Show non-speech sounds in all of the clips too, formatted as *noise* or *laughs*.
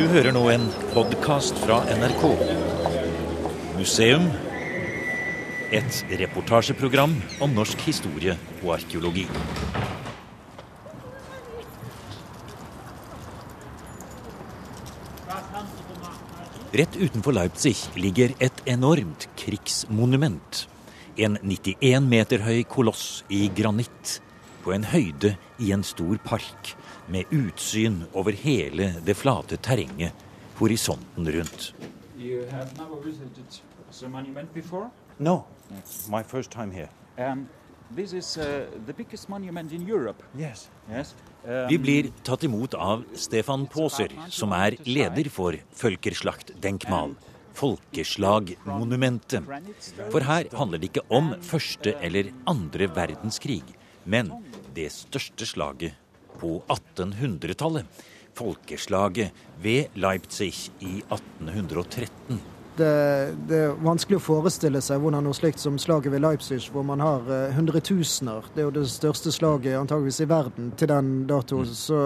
Du hører nå en podkast fra NRK. Museum. Et reportasjeprogram om norsk historie og arkeologi. Rett utenfor Leipzig ligger et enormt krigsmonument. En 91 meter høy koloss i granitt på en høyde i en stor park med utsyn over hele det flate terrenget, horisonten rundt. No, my first time here. Um, this is uh, the biggest monument in Europe. Yes. Yes. Um, Vi blir tatt imot av Stefan Paaser, som er leder for Følkerslacht-denkmal, Folkeslagmonumentet. For her handler det ikke om første eller andre verdenskrig, men det største slaget på 1800-tallet. Folkeslaget ved Leipzig i 1813. Det, det, er vanskelig å forestille seg hvordan noe slikt som slaget ved Leipzig, hvor man har uh, hundretusener Det er jo det største slaget antageligvis i verden til den dato. Mm. Så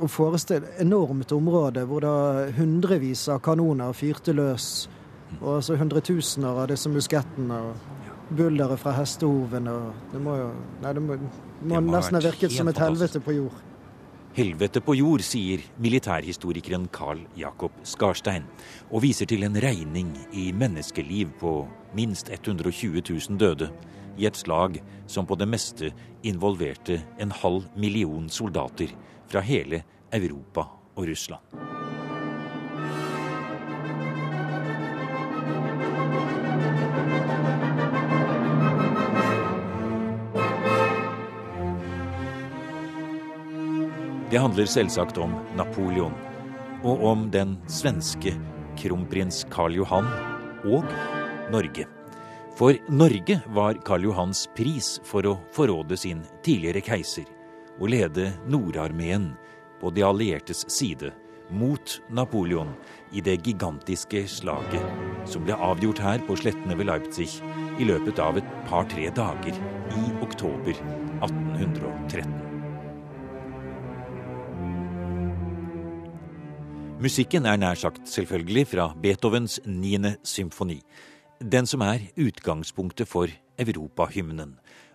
å forestille enormt område hvor da hundrevis av kanoner fyrte løs, og altså hundretusener av disse muskettene og bulderet fra hestehovene Det må jo Nei, det må, må, må nesten ha virket som et helvete på jord. Helvete på jord, sier militærhistorikeren Carl Jakob Skarstein, og viser til en regning i menneskeliv på minst 120 000 døde i et slag som på det meste involverte en halv million soldater fra hele Europa og Russland. Det handler selvsagt om Napoleon, og om den svenske kronprins Karl Johan og Norge. For Norge var Karl Johans pris for å forråde sin tidligere keiser og lede Nordarmeen på de alliertes side mot Napoleon i det gigantiske slaget som ble avgjort her på slettene ved Leipzig i løpet av et par-tre dager i oktober 1813. Musikken er nær sagt selvfølgelig fra Beethovens niende symfoni. Den som er utgangspunktet for europahymnen,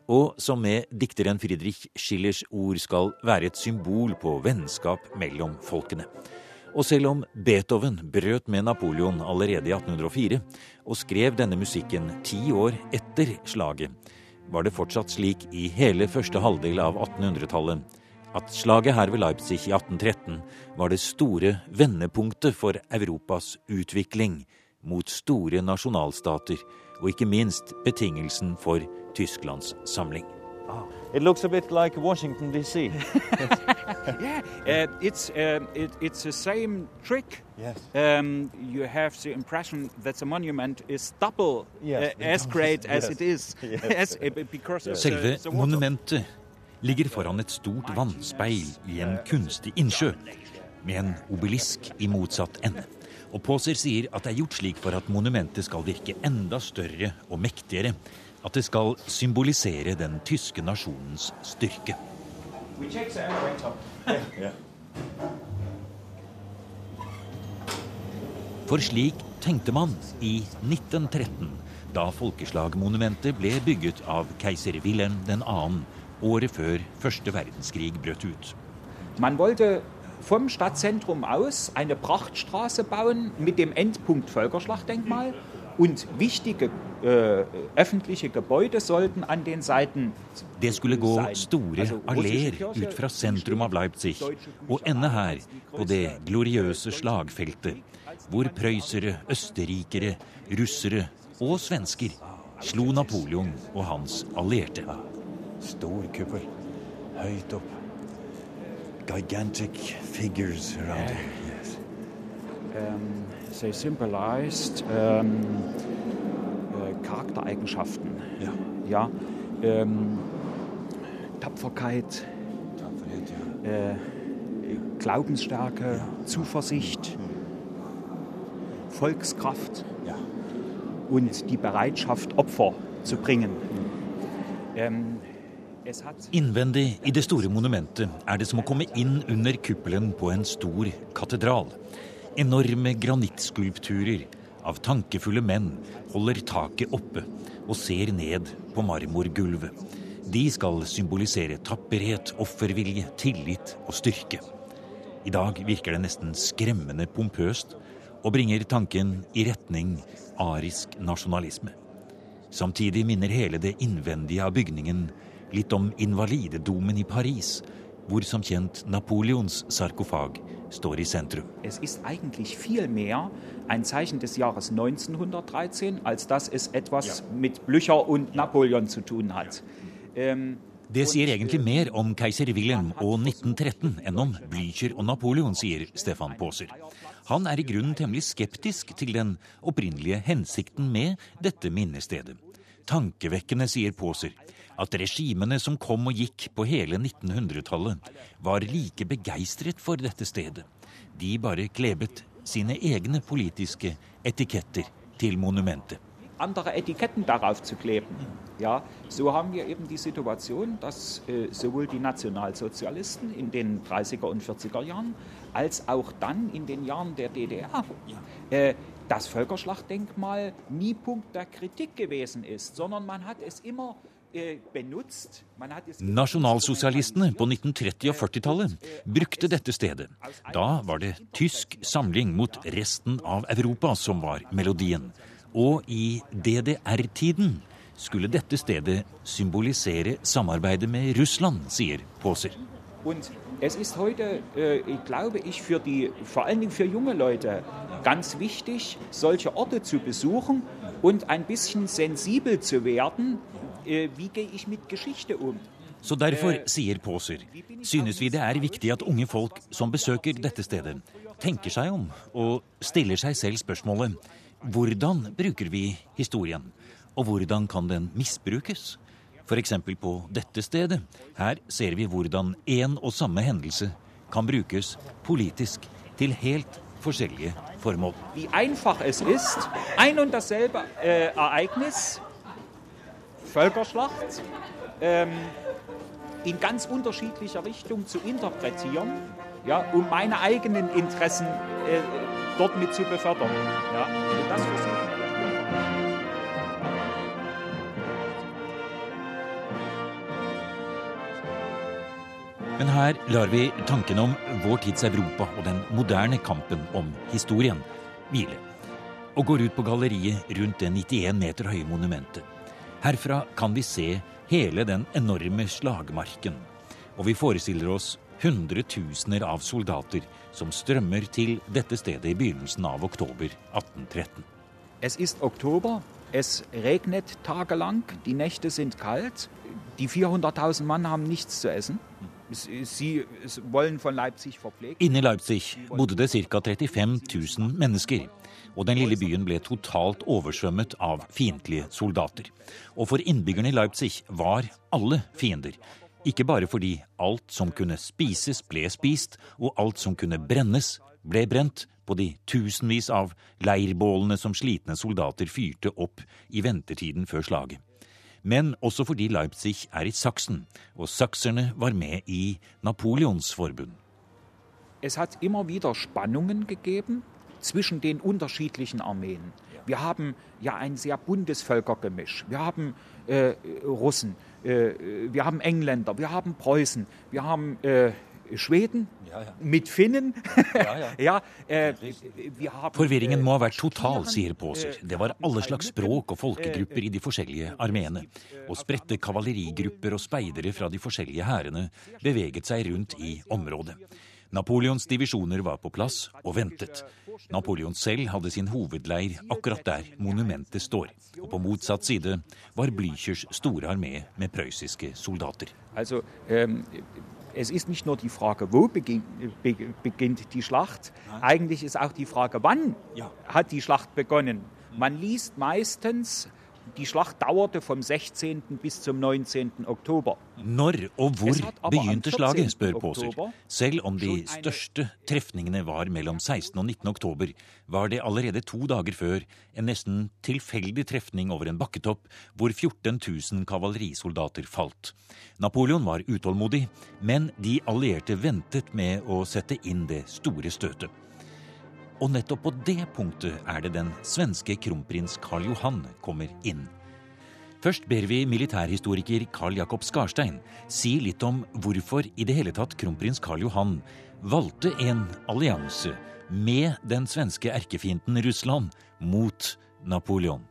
og som med dikteren Friedrich Schillers ord skal være et symbol på vennskap mellom folkene. Og selv om Beethoven brøt med Napoleon allerede i 1804, og skrev denne musikken ti år etter slaget, var det fortsatt slik i hele første halvdel av 1800-tallet at slaget her ved Leipzig i 1813 var det store vendepunktet for Europas utvikling mot store nasjonalstater, og ikke minst betingelsen for Tysklands samling. It looks a bit like Washington D.C. *laughs* yeah, uh, it's uh, it, it's the same trick. Yes. Um, you have the impression that the monument is double Yes, uh, as great *laughs* as yes. it is, Yes. *laughs* as, uh, because of Selve the, the water. monumentet ligger foran et stort vannspeil i en kunstig innsjø, med en obelisk i motsatt ende. Og Paaser sier at det er gjort slik for at monumentet skal virke enda større og mektigere. At det skal symbolisere den tyske nasjonens styrke. For slik tenkte man i 1913, da folkeslagmonumentet ble bygget av keiser Wilhelm 2. året før første verdenskrig brøt ut. Man wollte vom Stadtzentrum aus eine Prachtstraße bauen mit dem Endpunkt Völkerschlachtdenkmal und wichtige äh, öffentliche Gebäude sollten an den Seiten Det skulle gå store alleer ut fra sentrum av Leipzig og ende her på det gloriøse slagfeltet, hvor prøysere, østerrikere, russere og svensker slo Napoleon og hans allierte. Stor kuppel. Høyt opp. Gigantic figures around it. Yes. ähm, they symbolized ähm, äh, Charaktereigenschaften. Ja. Ja, ähm, Tapferkeit, Tapferhet, ja. äh, Glaubensstärke, Zuversicht, Volkskraft ja. und die Bereitschaft, Opfer zu bringen. Ähm, es hat Innvendig i det store monumentet er det som å komme inn under kuppelen på en stor katedral. Enorme granittskulpturer av tankefulle menn holder taket oppe og ser ned på marmorgulvet. De skal symbolisere tapperhet, offervilje, tillit og styrke. I dag virker det nesten skremmende pompøst og bringer tanken i retning arisk nasjonalisme. Samtidig minner hele det innvendige av bygningen litt om Invalidedomen i Paris, hvor som kjent Napoleons sarkofag står i sentrum. Es ist eigentlich viel mehr ein Zeichen des Jahres 1913, als dass es etwas ja. mit Blücher und Napoleon zu tun hat. Ähm, det sier egentlig mer om keiser Wilhelm og 1913 enn om Blücher og Napoleon, sier Stefan Paaser. Han er i grunnen temmelig skeptisk til den opprinnelige hensikten med dette minnestedet. Tankevekkende, sier Paaser, at regimene som kom og gikk på hele 1900-tallet, var like begeistret for dette stedet. De bare klebet sine egne politiske etiketter til monumentet. Andere Etiketten darauf zu kleben. Ja, so haben wir eben die Situation, dass äh, sowohl die Nationalsozialisten in den 30er und 40er Jahren als auch dann in den Jahren der DDR äh, das Völkerschlachtdenkmal nie Punkt der Kritik gewesen ist, sondern man hat es immer äh, Nasjonalsosialistene på 1930- og 40-tallet brukte dette stedet. Da var det tysk samling mot resten av Europa som var melodien. Og i DDR-tiden skulle dette stedet symbolisere samarbeidet med Russland, sier Poser. Es ist heute, äh, glaube ich, für die, vor allen Dingen für junge Leute ganz wichtig, solche Orte zu besuchen und ein bisschen sensibel zu werden Eh, wie gehe ich mit Geschichte um? Så derfor, sier Påser, synes vi det er viktig at unge folk som besøker dette stedet, tenker seg om og stiller seg selv spørsmålet hvordan bruker vi historien, og hvordan kan den misbrukes? F.eks. på dette stedet. Her ser vi hvordan én og samme hendelse kan brukes politisk til helt forskjellige formål. Wie einfach es ist, ein und dasselbe äh, Ereignis Völkerschlacht ähm, in ganz unterschiedlicher Richtung zu interpretieren, ja, um meine eigenen Interessen äh, dort mit zu befördern. Ja. Und das versuchen her lar vi tanken om vår tids Europa og den moderne kampen om historien hvile. Og går ut på galleriet rundt det 91 meter høye monumentet. Herfra kan vi se hele den enorme slagmarken, og vi forestiller oss hundretusener av soldater som strømmer til dette stedet i begynnelsen av oktober 1813. Es ist Oktober, es regnet tagelang, die Nächte sind kalt. Die 400.000 Mann haben nichts zu essen. Sie wollen von Leipzig verpflegt. Inne i Leipzig bodde det ca. 35 000 mennesker og den lille byen ble totalt oversvømmet av fiendtlige soldater. Og for innbyggerne i Leipzig var alle fiender. Ikke bare fordi alt som kunne spises, ble spist, og alt som kunne brennes, ble brent på de tusenvis av leirbålene som slitne soldater fyrte opp i ventetiden før slaget. Men også fordi Leipzig er i Saksen, og sakserne var med i Napoleons forbund. Es hat immer wieder Spannungen gegeben zwischen den unterschiedlichen Armeen. Wir haben ja ein sehr buntes Völkergemisch. Wir haben äh, Russen, äh, wir haben Engländer, wir haben Preußen, wir haben äh, Schweden ja, ja. mit Finnen. ja, äh, *laughs* Forvirringen må ha vært total, sier Påser. Det var alle slags språk og folkegrupper i de forskjellige armeene. Og spredte kavalerigrupper og speidere fra de forskjellige hærene beveget seg rundt i området. Napoleons divisjoner var på plass og ventet. Napoleon selv hadde sin hovedleir akkurat der monumentet står. Og på motsatt side var Blüchers store armé med prøyssiske soldater. Altså, um es ist nicht nur die Frage, wo beginnt die Schlacht. Eigentlich ist auch die Frage, wann hat die Schlacht begonnen. Man liest meistens Die Schlacht dauerte vom 16. bis zum 19. oktober. Når og hvor begynte slaget, spør Påser. Selv om de største trefningene var mellom 16. og 19. oktober, var det allerede to dager før en nesten tilfeldig trefning over en bakketopp hvor 14 000 kavalerisoldater falt. Napoleon var utålmodig, men de allierte ventet med å sette inn det store støtet. Og nettopp på det punktet er det den svenske kronprins Karl Johan kommer inn. Først ber vi militærhistoriker Karl Jakob Skarstein si litt om hvorfor i det hele tatt kronprins Karl Johan valgte en allianse med den svenske erkefienden Russland mot Napoleon.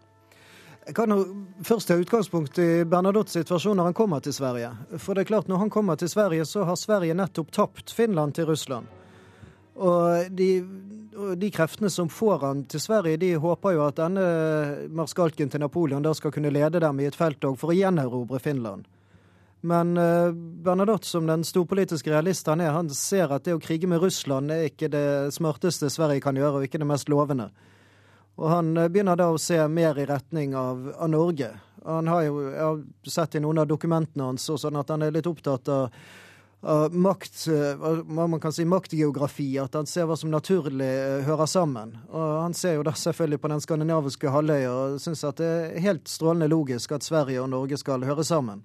Jeg kan jo først ta utgangspunkt i Bernadottes situasjon når han kommer til Sverige. For det er klart, når han kommer til Sverige, så har Sverige nettopp tapt Finland til Russland. Og de, og de kreftene som får han til Sverige, de håper jo at denne marskalken til Napoleon da skal kunne lede dem i et felttog for å gjenerobre Finland. Men uh, Bernadotte, som den storpolitiske realist han er, han ser at det å krige med Russland er ikke det smarteste Sverige kan gjøre, og ikke det mest lovende. Og han uh, begynner da å se mer i retning av, av Norge. Han har jo, Jeg har sett i noen av dokumentene hans sånn at han er litt opptatt av makt, hva man kan si maktgeografi, at han ser hva som naturlig hører sammen. Og han ser jo da selvfølgelig på den skandinaviske halvøya og syns at det er helt strålende logisk at Sverige og Norge skal høre sammen.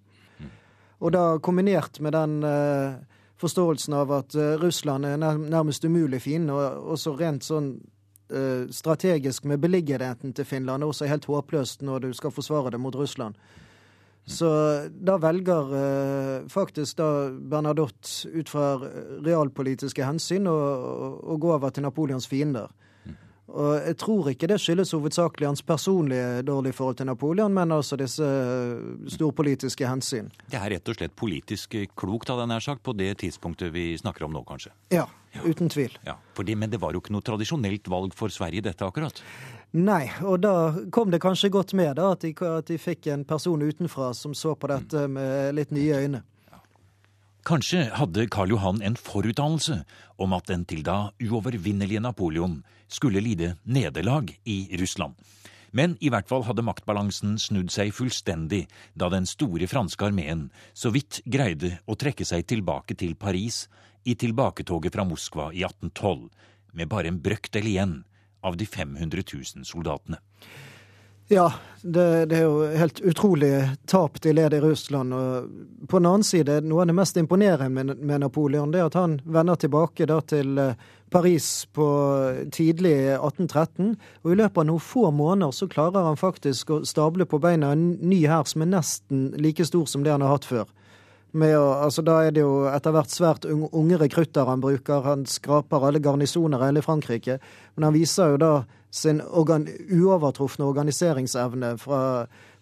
Og da kombinert med den uh, forståelsen av at Russland er nærmest umulig fiende, og også rent sånn strategisk med beliggenheten til Finland er også helt håpløst når du skal forsvare det mot Russland. Så da velger faktisk da Bernadotte ut fra realpolitiske hensyn å, å gå over til Napoleons fiender. Og jeg tror ikke det skyldes hovedsakelig hans personlige dårlige forhold til Napoleon, men altså disse eh, storpolitiske hensyn. Det er rett og slett politisk klokt, hadde jeg nær sagt, på det tidspunktet vi snakker om nå, kanskje? Ja, ja. uten tvil. Ja, det, Men det var jo ikke noe tradisjonelt valg for Sverige, dette akkurat? Nei, og da kom det kanskje godt med da, at de, at de fikk en person utenfra som så på dette med litt nye øyne. Kanskje hadde Karl Johan en forutdannelse om at den til da uovervinnelige Napoleon skulle lide nederlag i Russland. Men i hvert fall hadde maktbalansen snudd seg fullstendig da den store franske armeen så vidt greide å trekke seg tilbake til Paris i tilbaketoget fra Moskva i 1812, med bare en brøkdel igjen av de 500 000 soldatene. Ja, det, det, er jo helt utrolig tap de led i Russland. Og på den annen side, noe av det mest imponerende med, Napoleon, det er at han vender tilbake da til eh, Paris på tidlig 1813. Og i løpet av noen få måneder så klarer han faktisk å stable på beina en ny hær som er nesten like stor som det han har hatt før. Å, altså da er det jo etter hvert svært unge rekrutter han bruker. Han skraper alle garnisoner i hele Frankrike. Men han viser jo da sin organ, uovertrufne organiseringsevne fra,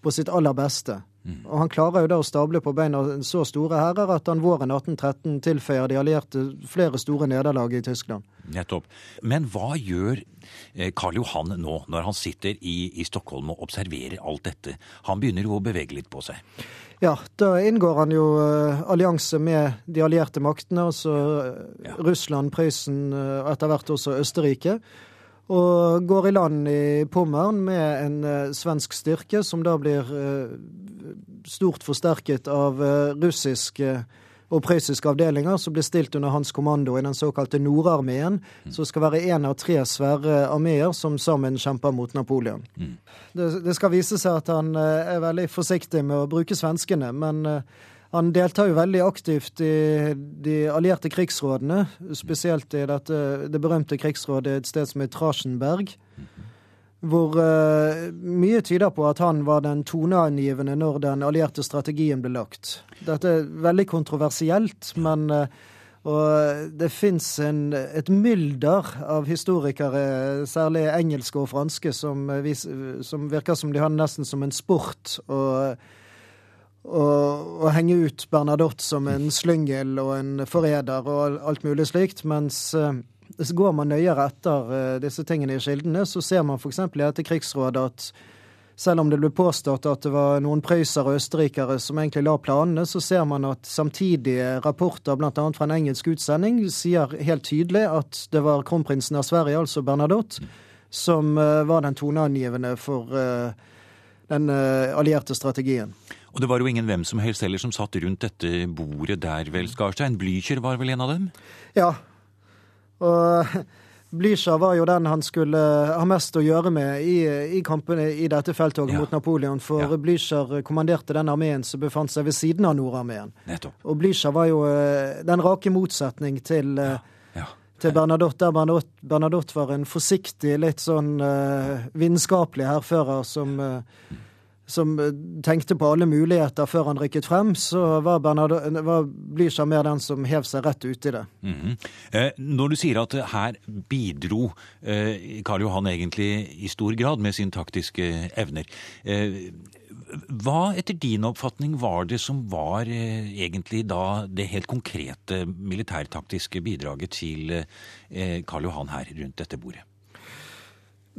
på sitt aller beste. Mm. Og Han klarer jo da å stable på beina så store hærer at han våren 1813 tilføyer de allierte flere store nederlag i Tyskland. Nettopp. Men hva gjør eh, Karl Johan nå, når han sitter i, i Stockholm og observerer alt dette? Han begynner jo å bevege litt på seg. Ja, da inngår han jo uh, allianse med de allierte maktene, altså ja. Russland, Prøysen og etter hvert også Østerrike og går i land i Pommern med en uh, svensk styrke, som da blir uh, stort forsterket av uh, russiske og prøyssiske avdelinger, som blir stilt under hans kommando i den såkalte Nordarmeen, mm. som skal være én av tre svære armeer som sammen kjemper mot Napoleon. Mm. Det, det, skal vise seg at han er veldig forsiktig med å bruke svenskene, men han deltar jo veldig aktivt i de allierte krigsrådene, spesielt i dette, det berømte krigsrådet et sted som heter Trasjenberg. Hvor uh, mye tyder på at han var den toneangivende når den allierte strategien ble lagt. Dette er veldig kontroversielt, men uh, og det fins et mylder av historikere, særlig engelske og franske, som, vis, som virker som de har nesten som en sport. og og, og henge ut Bernadotte som en slyngel og en forræder og alt mulig slikt. Mens hvis går man nøyere etter uh, disse tingene i kildene, så ser man f.eks. i dette krigsrådet at selv om det ble påstått at det var noen prøysere og østerrikere som egentlig la planene, så ser man at samtidige rapporter, bl.a. fra en engelsk utsending, sier helt tydelig at det var kronprinsen av Sverige, altså Bernadotte, som uh, var den toneangivende for den allierte strategien. Og det var jo ingen hvem som helst heller som satt rundt dette bordet der, vel, Skarstein? Blücher var vel en av dem? Ja. Og Blücher var jo den han skulle ha mest å gjøre med i, i kampene i dette felttoget ja. mot Napoleon. For ja. Blücher kommanderte den armeen som befant seg ved siden av Nordarmeen. Og Blücher var jo eh, den rake motsetning til ja. Ja til Bernadotte, der Bernadotte, Bernadotte var en forsiktig, litt sånn uh, vitenskapelig hærfører som, uh, som tenkte på alle muligheter før han rykket frem, så var, var Blücher mer den som hev seg rett uti det. Mm -hmm. eh, når du sier at her bidro eh, Karl Johan egentlig i stor grad med sine taktiske evner, eh, hva etter din oppfatning var det som var eh, egentlig da det helt konkrete militærtaktiske bidraget til eh, Karl Johan her rundt dette bordet?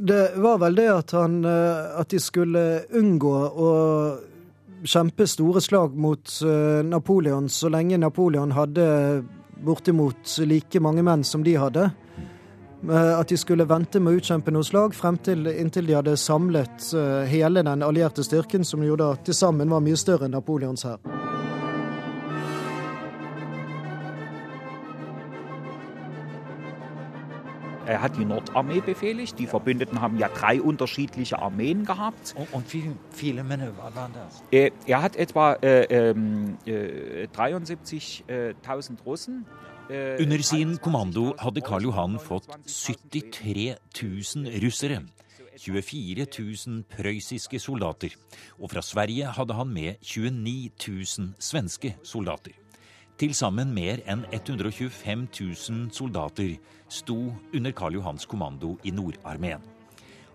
Det var vel det at, han, eh, at de skulle unngå å kjempe store slag mot eh, Napoleon så lenge Napoleon hadde bortimot like mange menn som de hadde. At de skulle vente med å utkjempe noe slag frem til inntil de hadde samlet eh, hele den allierte styrken, som gjorde at til sammen var mye større enn Napoleons hær. Er hat die Nordarmee befehligt. Die Verbündeten haben ja drei unterschiedliche Armeen gehabt. Und, und wie viele Männer waren das? Er hat etwa äh, äh, 73.000 Russen. Under sin kommando hadde Karl Johan fått 73 000 russere. 24 000 prøyssiske soldater. Og fra Sverige hadde han med 29 000 svenske soldater. Til sammen mer enn 125 000 soldater sto under Karl Johans kommando i Nordarmeen.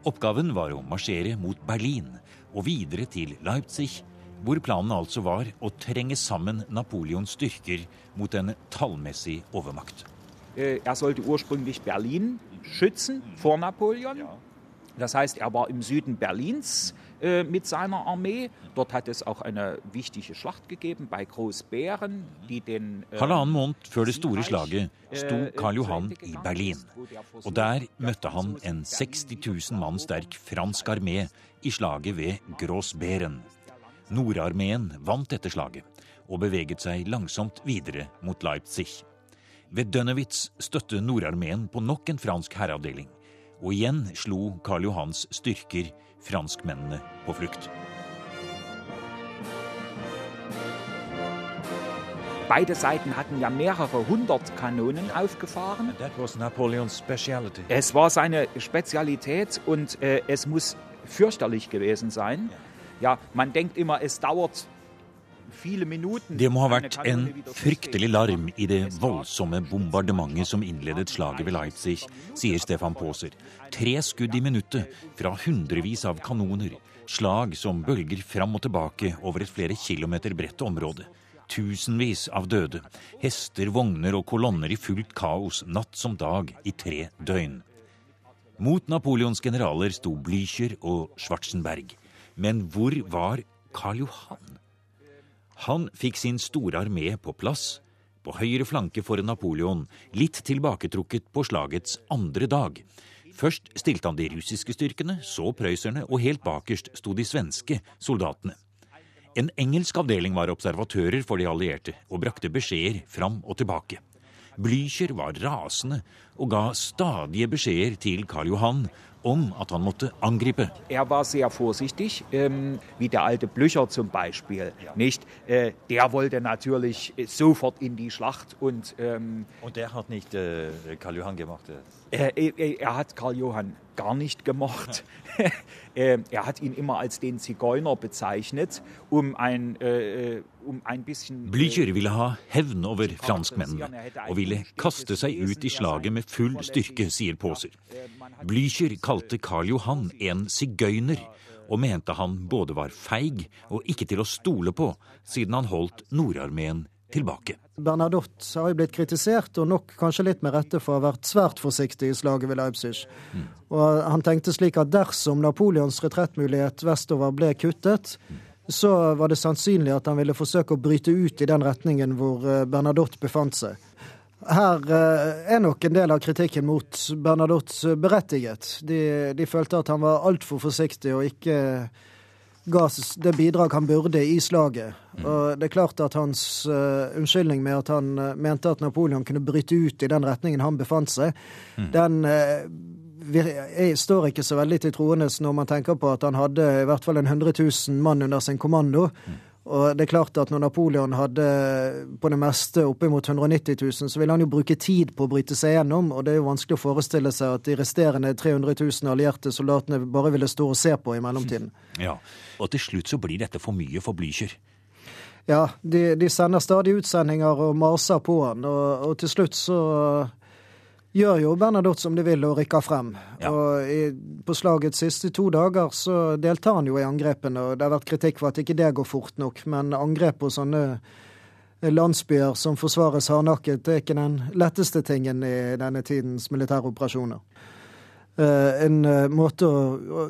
Oppgaven var å marsjere mot Berlin og videre til Leipzig, hvor planen altså var å trenge sammen Napoleons styrker mot en tallmessig overmakt. Äh, er sollte ursprünglich Berlin schützen vor Napoleon. Das heißt, er war im Süden Berlins äh, mit seiner Armee. Dort hat es auch eine wichtige Schlacht gegeben bei Großbären, die den äh, Halvannen måned før det store slaget sto Karl Johan i Berlin. Og der møtte han en 60 000 mann sterk fransk armé i slaget ved Großbären. Nordarmeen vant dette slaget og beveget seg langsomt videre mot Leipzig. Ved Dønnewitz støtte Nordarmeen på nok en fransk herreavdeling, og igjen slo Karl Johans styrker franskmennene på flukt. Beide Seiten hatten ja mehrere hundert Kanonen aufgefahren. Es war seine Spezialität und äh, es muss fürchterlich gewesen sein. Ja, man denkt immer, es dauert det må ha vært en fryktelig larm i det voldsomme bombardementet som innledet slaget ved Leipzig, sier Stefan Paaser. Tre skudd i minuttet fra hundrevis av kanoner. Slag som bølger fram og tilbake over et flere kilometer bredt område. Tusenvis av døde. Hester, vogner og kolonner i fullt kaos natt som dag i tre døgn. Mot Napoleons generaler sto Blücher og Schwarzenberg. Men hvor var Karl Johan? Han fikk sin store armé på plass, på høyre flanke for Napoleon, litt tilbaketrukket på slagets andre dag. Først stilte han de russiske styrkene, så prøysserne, og helt bakerst sto de svenske soldatene. En engelsk avdeling var observatører for de allierte og brakte beskjeder fram og tilbake. Blücher var rasende og ga stadige beskjeder til Karl Johan om at han måtte angripe. Er var sehr vorsichtig, ähm, wie der alte Blücher zum Beispiel. Nicht? Äh, der wollte natürlich sofort in die Schlacht. Und, ähm, und der hat nicht äh, Karl Johann gemacht? Äh, er, er hat Karl Johann gar nicht gemocht. *laughs* Er hat ihn immer als den Zigeuner bezeichnet, um ein, äh, um ein bisschen Blücher ville ha hevn over franskmennene og ville kaste seg ut i slaget med full styrke, sier Påser. Blücher kalte Karl Johan en sigøyner, og mente han både var feig og ikke til å stole på, siden han holdt Nordarmeen tilbake. Bernadotte har jo blitt kritisert, og nok kanskje litt med rette for å ha vært svært forsiktig i slaget ved Leipzig. Mm. Og han tenkte slik at dersom Napoleons retrettmulighet vestover ble kuttet, så var det sannsynlig at han ville forsøke å bryte ut i den retningen hvor eh, Bernadotte befant seg. Her eh, er nok en del av kritikken mot Bernadotte berettiget. De, de følte at han var altfor forsiktig og ikke ga det bidrag han burde i slaget. Og det er klart at hans uh, unnskyldning med at han uh, mente at Napoleon kunne bryte ut i den retningen han befant seg, mm. den uh, jeg står ikke så veldig til troende når man tenker på at han hadde i hvert fall en 100 000 mann under sin kommando. Mm. Og det er klart at når Napoleon hadde på det meste oppimot 190 000, så ville han jo bruke tid på å bryte seg gjennom, og det er jo vanskelig å forestille seg at de resterende 300 000 allierte soldatene bare ville stå og se på i mellomtiden. *laughs* Ja, Og til slutt så blir dette for mye for Blücher. Ja, de, de, sender stadig utsendinger og maser på han, og, og til slutt så gjør jo Bernadotte som de vil og rykker frem. Ja. Og i, På slagets siste to dager så deltar han jo i angrepene, og det har vært kritikk for at ikke det går fort nok. Men angrep på sånne landsbyer som forsvares hardnakket, er ikke den letteste tingen i denne tidens militæroperasjoner. Uh, en uh, måte å, å,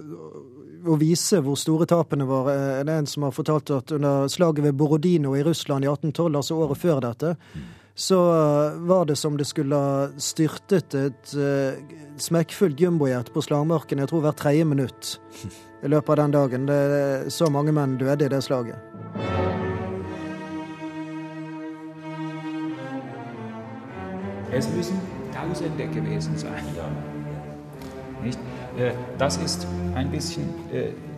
å, vise hvor store tapene var, er det en som har fortalt at under slaget ved Borodino i Russland i 1812, altså året før dette, mm så var det som det skulle ha styrtet et uh, smekkfullt jumbojet på slagmarken, jeg tror hvert tredje minutt i løpet av den dagen. Det, er så mange menn døde i det slaget. Es müssen Tausende gewesen sein. Nicht? Äh, das ist ein bisschen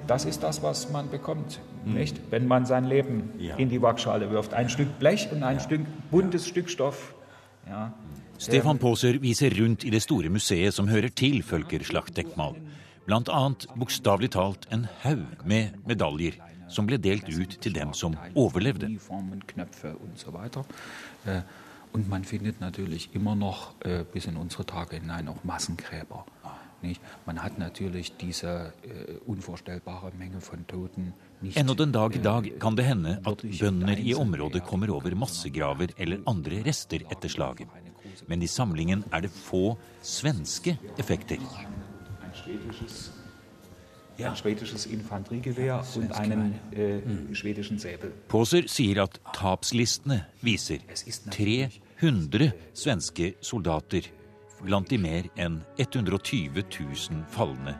das ist das, was man bekommt, mhm. nicht? wenn man sein Leben ja. in die Waagschale wirft. Ein Stück Blech und ein ja. Stück buntes ja. Stück Stoff. Ja. Stefan Paaser viser rundt i det store museet som hører til Følgerslachtdenkmal. Blant annet bokstavelig talt en haug med medaljer som ble delt ut til dem som overlevde. Äh, und man findet natürlich immer noch äh, bis in unsere Tage hinein auch Massengräber. Nicht? Man hat natürlich diese äh, unvorstellbare Menge von Toten Ennå den dag i dag äh, kan det hende at bønder i området kommer over massegraver eller andre rester etter slaget. Men i samlingen er det få svenske effekter. Ja. Äh, Säbel. Poser sier at tapslistene viser 300 svenske soldater blant de mer enn 120 000 falne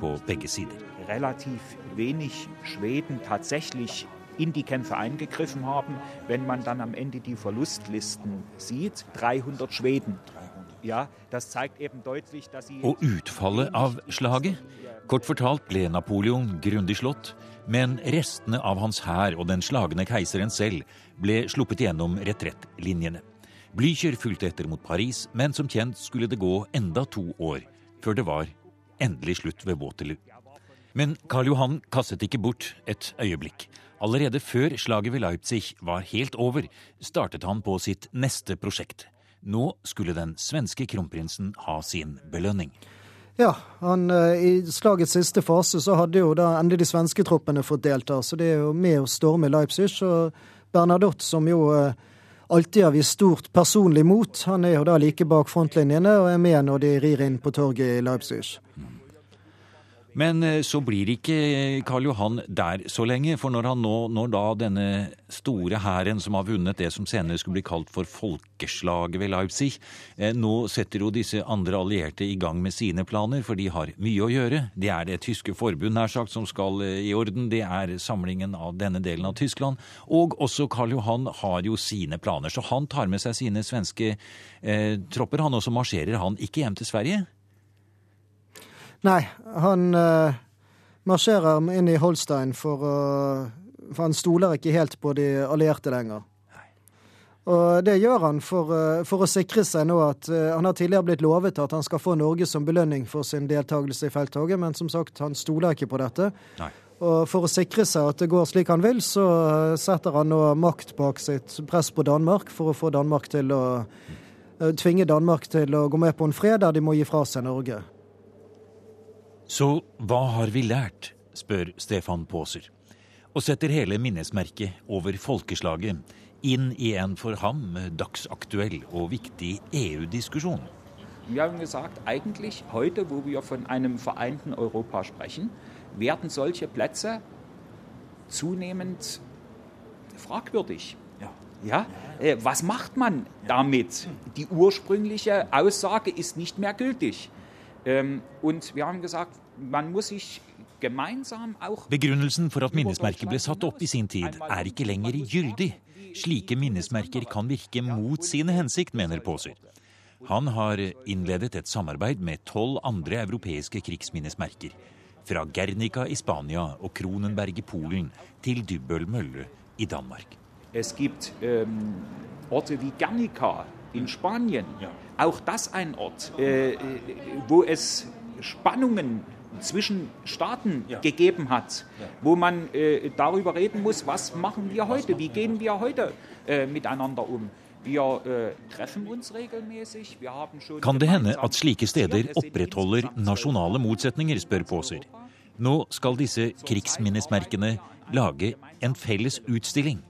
på begge sider. Relativt wenig Schweden tatsächlich in die Kämpfe eingegriffen haben. Wenn man dann am Ende die Verlustlisten sieht, 300 Schweden. Ja, das zeigt eben deutlich, dass sie Og utfallet av slaget? Kort fortalt ble Napoleon grundig slått, men restene av hans hær og den slagne keiseren selv ble sluppet gjennom retrettlinjene. Blücher fulgte etter mot Paris, men som kjent skulle det gå enda to år før det var endelig slutt ved Waterloo. Men Karl Johan kastet ikke bort et øyeblikk. Allerede før slaget ved Leipzig var helt over, startet han på sitt neste prosjekt. Nå skulle den svenske kronprinsen ha sin belønning. Ja, han, eh, i slagets siste fase så hadde jo da endelig de svenske troppene fått delta, så det er jo med å storme Leipzig. Og Bernadotte, som jo eh, alltid har vist stort personlig mot. Han er jo da like bak frontlinjene og er med når de rir inn på torget i Leipzig. Men eh, så blir ikke Karl Johan der så lenge, for når han nå, når da denne store hæren som har vunnet det som senere skulle bli kalt for folkeslaget ved Leipzig, eh, nå setter jo disse andre allierte i gang med sine planer, for de har mye å gjøre. Det er det tyske forbund nær sagt som skal eh, i orden, det er samlingen av denne delen av Tyskland, og også Karl Johan har jo sine planer, så han tar med seg sine svenske eh, tropper, han, også marsjerer han ikke hjem til Sverige. Nei, han uh, marsjerer inn i Holstein for, uh, for han stoler ikke helt på de allierte lenger. Og Det gjør han for, uh, for, å sikre seg nå at Han har tidligere blitt lovet at han skal få Norge som belønning for sin deltakelse i felttoget, men som sagt, han stoler ikke på dette. Nei. Og For å sikre seg at det går slik han vil, så setter han nå makt bak sitt press på Danmark for å få Danmark til å tvinge Danmark til å gå med på en fred der de må gi fra seg Norge. Så hva har vi lært, spør Stefan Paaser, og setter hele minnesmerket over folkeslaget inn i en for ham dagsaktuell og viktig EU-diskusjon. Wir haben gesagt, eigentlich heute, wo wir von einem vereinten Europa sprechen, werden solche Plätze zunehmend fragwürdig. Ja. ja? Äh, was macht man damit? Die ursprüngliche Aussage ist nicht mehr gültig. Ähm, und wir haben gesagt, man muss sich Begrunnelsen for at minnesmerket ble satt opp i sin tid, er ikke lenger gyldig. Slike minnesmerker kan virke mot sine hensikt, mener Paaser. Han har innledet et samarbeid med tolv andre europeiske krigsminnesmerker. Fra Gernica i Spania og Kronenberg i Polen til Dybbøl mølle i Danmark. Es gibt um, Orte wie Guernica in Spanien. Ja. Auch das ein Ort, äh, wo es Spannungen zwischen Staaten ja. gegeben hat, ja. wo man äh, darüber reden muss, was machen wir heute, wie gehen wir heute äh, miteinander um. Äh, kan det hende at slike steder opprettholder nasjonale motsetninger, spør Påser. Nå skal disse krigsminnesmerkene lage en felles utstilling.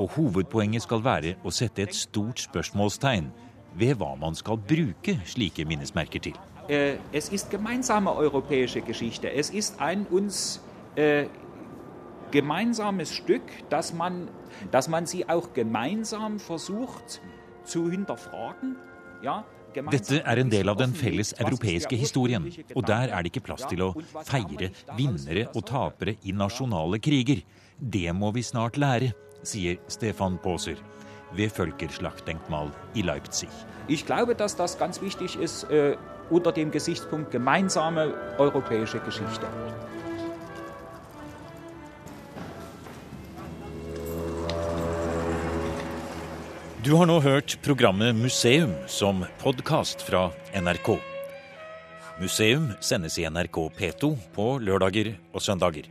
Og hovedpoenget skal være å sette et stort spørsmålstegn ved hva man skal bruke slike minnesmerker til. Es ist gemeinsame europäische Geschichte. Es ist ein uns äh, gemeinsames Stück, dass man, dass man sie auch gemeinsam versucht zu hinterfragen. Ja, Dette er en del av den felles europeiske historien, og der er det ikke plass til å feire vinnere og tapere i nasjonale kriger. Det må vi snart lære, sier Stefan Poser ved Völkerschlachtdenkmal i Leipzig. Ich glaube, dass das ganz wichtig ist äh, unter dem Gesichtspunkt gemeinsame europäische Geschichte. Du har nå hørt programmet Museum som podkast fra NRK. Museum sendes i NRK P2 på lørdager og søndager.